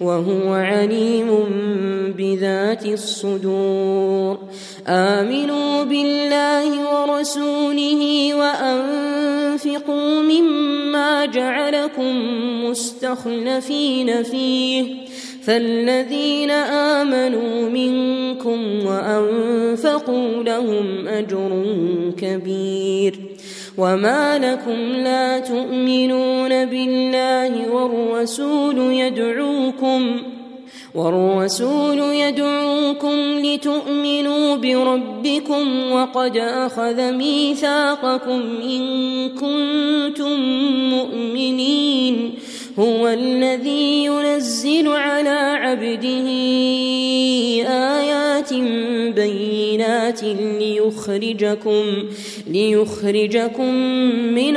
وهو عليم بذات الصدور. آمنوا بالله ورسوله وأنفقوا مما جعلكم مستخلفين فيه. فالذين آمنوا منكم وأنفقوا لهم أجر كبير. وما لكم لا تؤمنون بالله والرسول يدعوكم والرسول يدعوكم لتؤمنوا بربكم وقد اخذ ميثاقكم ان كنتم مؤمنين هو الذي ينزل على عبده آيات بينات ليخرجكم ليخرجكم من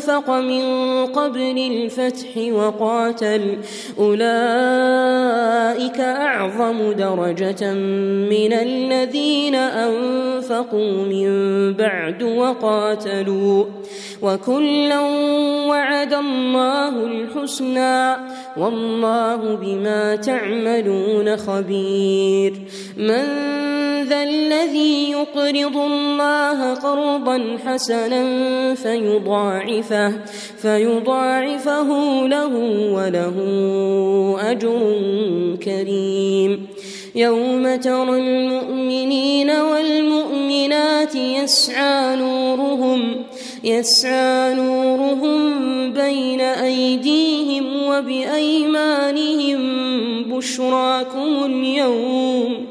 أنفق من قبل الفتح وقاتل أولئك أعظم درجة من الذين أنفقوا من بعد وقاتلوا وكلا وعد الله الحسنى والله بما تعملون خبير من ذا الذي يقرض الله قرضا حسنا فيضاعفه فيضاعفه له وله أجر كريم. يوم ترى المؤمنين والمؤمنات يسعى نورهم يسعى نورهم بين أيديهم وبأيمانهم. بشراكم اليوم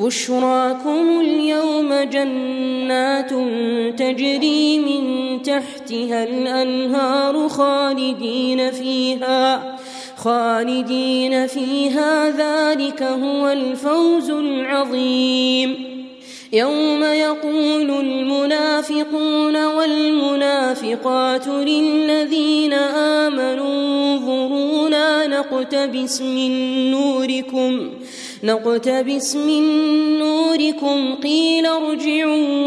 بشراكم اليوم جنات تجري من تحتها الأنهار خالدين فيها خالدين فيها. ذلك هو الفوز العظيم. يوم يقول المنافقون والمنافقات للذين آمنوا انظرونا نقتبس من نوركم نقتبس من نوركم قيل ارجعوا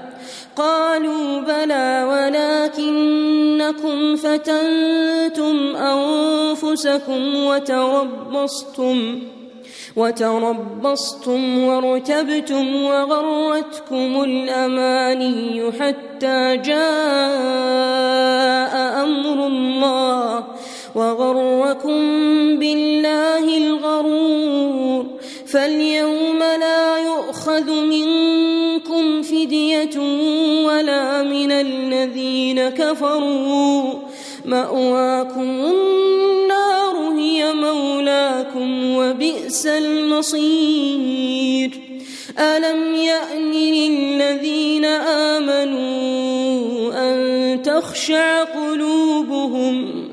قالوا بلى ولكنكم فتنتم أنفسكم وتربصتم وتربصتم وارتبتم وغرتكم الأماني حتى جاء أمر الله وغركم بالله الغرور فاليوم الذين كفروا مأواكم النار هي مولاكم وبئس المصير. ألم يأن للذين آمنوا أن تخشع قلوبهم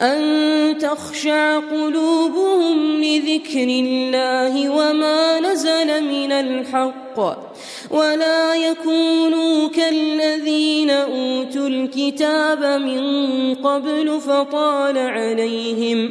أن تخشع قلوبهم لذكر الله وما نزل من الحق؟ ولا يكونوا كالذين أوتوا الكتاب من قبل فطال عليهم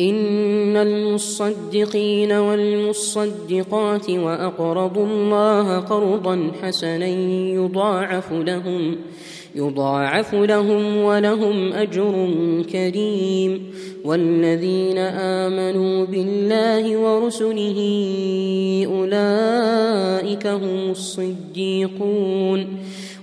إن المصدقين والمصدقات وأقرضوا الله قرضا حسنا يضاعف لهم يضاعف لهم ولهم أجر كريم. والذين آمنوا بالله ورسله أولئك هم الصديقون.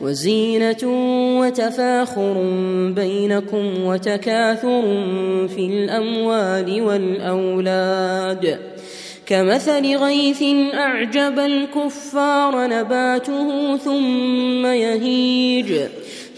وزينة وتفاخر بينكم وتكاثر في الأموال والأولاد. كمثل غيث أعجب الكفار نباته ثم يهيج.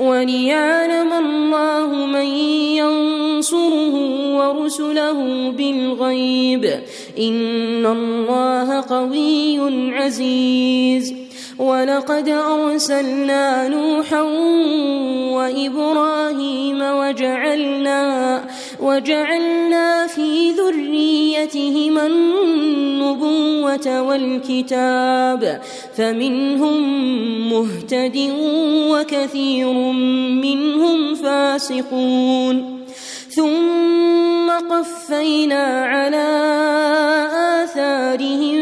وليعلم الله من ينصره ورسله بالغيب إن الله قوي عزيز. ولقد أرسلنا نوحا وإبراهيم وجعلنا وجعلنا في ذريتهما النبوة والكتاب فمنهم مهتد وكثير منهم فاسقون. ثم قفينا على آثارهم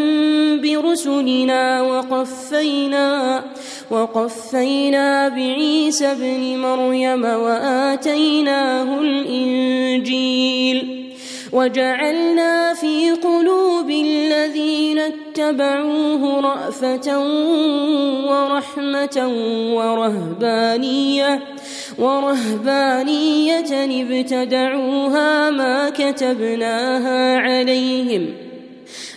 برسلنا وقفينا وقفينا بعيسى ابن مريم وآتيناه الإنجيل وجعلنا في قلوب الذين اتبعوه رأفة ورحمة ورهبانية ورهبانية ابتدعوها ما كتبناها عليهم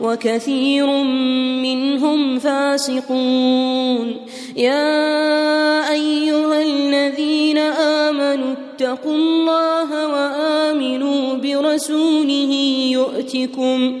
وكثير منهم فاسقون. يا أيها الذين آمنوا اتقوا الله وآمنوا برسوله يؤتكم